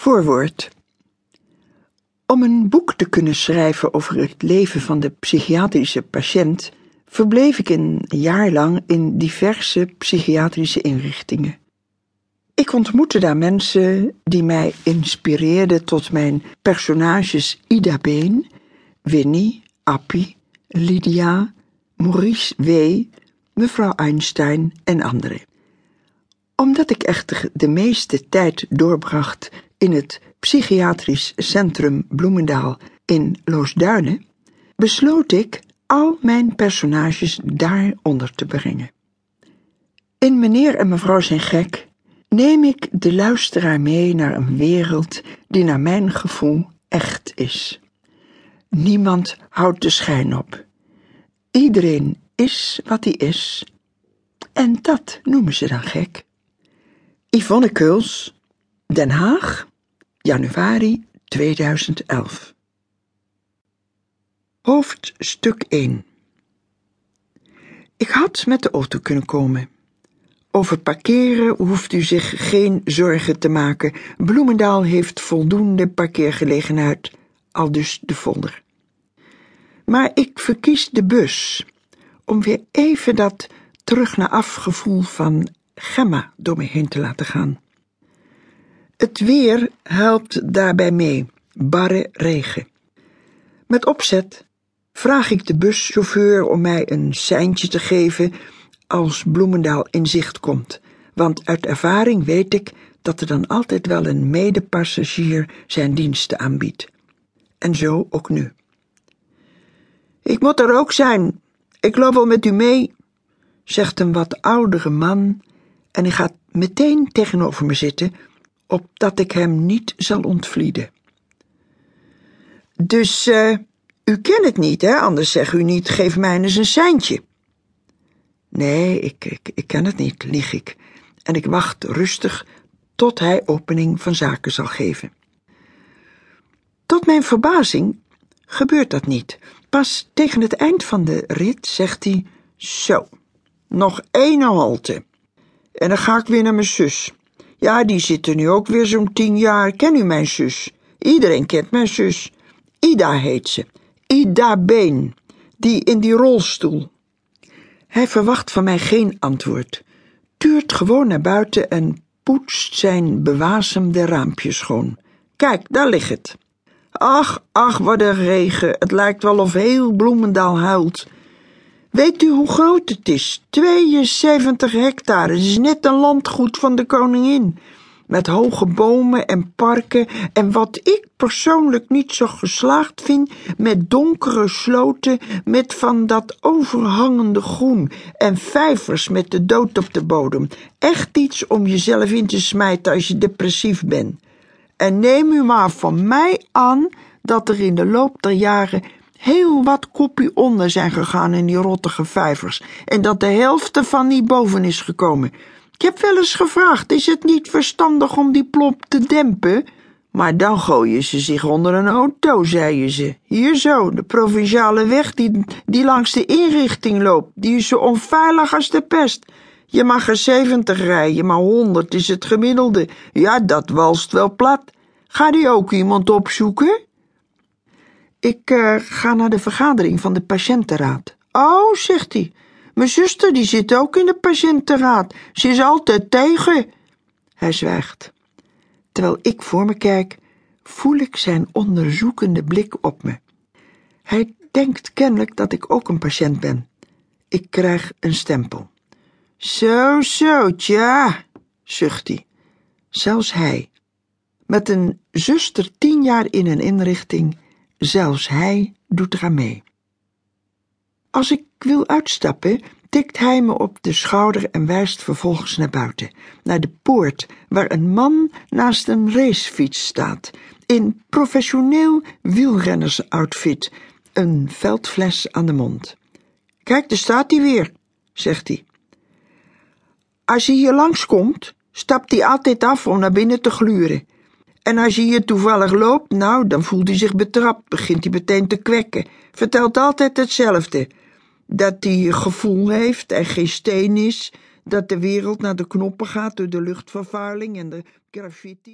Voorwoord. Om een boek te kunnen schrijven over het leven van de psychiatrische patiënt, verbleef ik een jaar lang in diverse psychiatrische inrichtingen. Ik ontmoette daar mensen die mij inspireerden tot mijn personages Ida Been, Winnie, Appie, Lydia, Maurice W., mevrouw Einstein en anderen. Omdat ik echter de meeste tijd doorbracht in het psychiatrisch centrum Bloemendaal in Loosduinen, besloot ik al mijn personages daar onder te brengen. In Meneer en Mevrouw zijn gek neem ik de luisteraar mee naar een wereld die naar mijn gevoel echt is. Niemand houdt de schijn op. Iedereen is wat hij is. En dat noemen ze dan gek. Yvonne Keuls, Den Haag, januari 2011. Hoofdstuk 1 Ik had met de auto kunnen komen. Over parkeren hoeft u zich geen zorgen te maken. Bloemendaal heeft voldoende parkeergelegenheid, al dus de folder. Maar ik verkies de bus, om weer even dat terug naar afgevoel van Gemma door me heen te laten gaan. Het weer helpt daarbij mee, barre regen. Met opzet vraag ik de buschauffeur om mij een seintje te geven als Bloemendaal in zicht komt, want uit ervaring weet ik dat er dan altijd wel een medepassagier zijn diensten aanbiedt. En zo ook nu. Ik moet er ook zijn. Ik loop wel met u mee, zegt een wat oudere man en hij gaat meteen tegenover me zitten, opdat ik hem niet zal ontvlieden. Dus, uh, u kent het niet, hè? Anders zeg u niet, geef mij eens een seintje. Nee, ik, ik, ik ken het niet, lieg ik. En ik wacht rustig tot hij opening van zaken zal geven. Tot mijn verbazing gebeurt dat niet. Pas tegen het eind van de rit zegt hij: Zo, nog één halte. En dan ga ik weer naar mijn zus. Ja, die zit er nu ook weer zo'n tien jaar. Ken u mijn zus? Iedereen kent mijn zus. Ida heet ze. Ida Been. Die in die rolstoel. Hij verwacht van mij geen antwoord. Tuurt gewoon naar buiten en poetst zijn bewasemde raampje schoon. Kijk, daar ligt het. Ach, ach, wat een regen. Het lijkt wel of heel Bloemendaal huilt. Weet u hoe groot het is? 72 hectare. Het is net een landgoed van de koningin. Met hoge bomen en parken en wat ik persoonlijk niet zo geslaagd vind, met donkere sloten met van dat overhangende groen en vijvers met de dood op de bodem. Echt iets om jezelf in te smijten als je depressief bent. En neem u maar van mij aan dat er in de loop der jaren heel wat koppie onder zijn gegaan in die rottige vijvers en dat de helft ervan niet boven is gekomen. Ik heb wel eens gevraagd, is het niet verstandig om die plop te dempen? Maar dan gooien ze zich onder een auto, zeiden ze. Hier zo, de provinciale weg die, die langs de inrichting loopt, die is zo onveilig als de pest. Je mag er zeventig rijden, maar honderd is het gemiddelde. Ja, dat walst wel plat. Ga die ook iemand opzoeken? Ik uh, ga naar de vergadering van de patiëntenraad. Oh, zegt hij. Mijn zuster die zit ook in de patiëntenraad. Ze is altijd tegen. Hij zwijgt. Terwijl ik voor me kijk, voel ik zijn onderzoekende blik op me. Hij denkt kennelijk dat ik ook een patiënt ben. Ik krijg een stempel. Zo, zo, tja, zucht hij. Zelfs hij. Met een zuster tien jaar in een inrichting, zelfs hij doet eraan mee. Als ik wil uitstappen, tikt hij me op de schouder en wijst vervolgens naar buiten, naar de poort waar een man naast een racefiets staat, in professioneel wielrennersoutfit, een veldfles aan de mond. Kijk, daar staat hij weer, zegt hij. Als hij hier langskomt, stapt hij altijd af om naar binnen te gluren. En als je hier toevallig loopt, nou, dan voelt hij zich betrapt, begint hij meteen te kwekken. Vertelt altijd hetzelfde dat hij gevoel heeft en geen steen is, dat de wereld naar de knoppen gaat door de luchtvervuiling en de graffiti.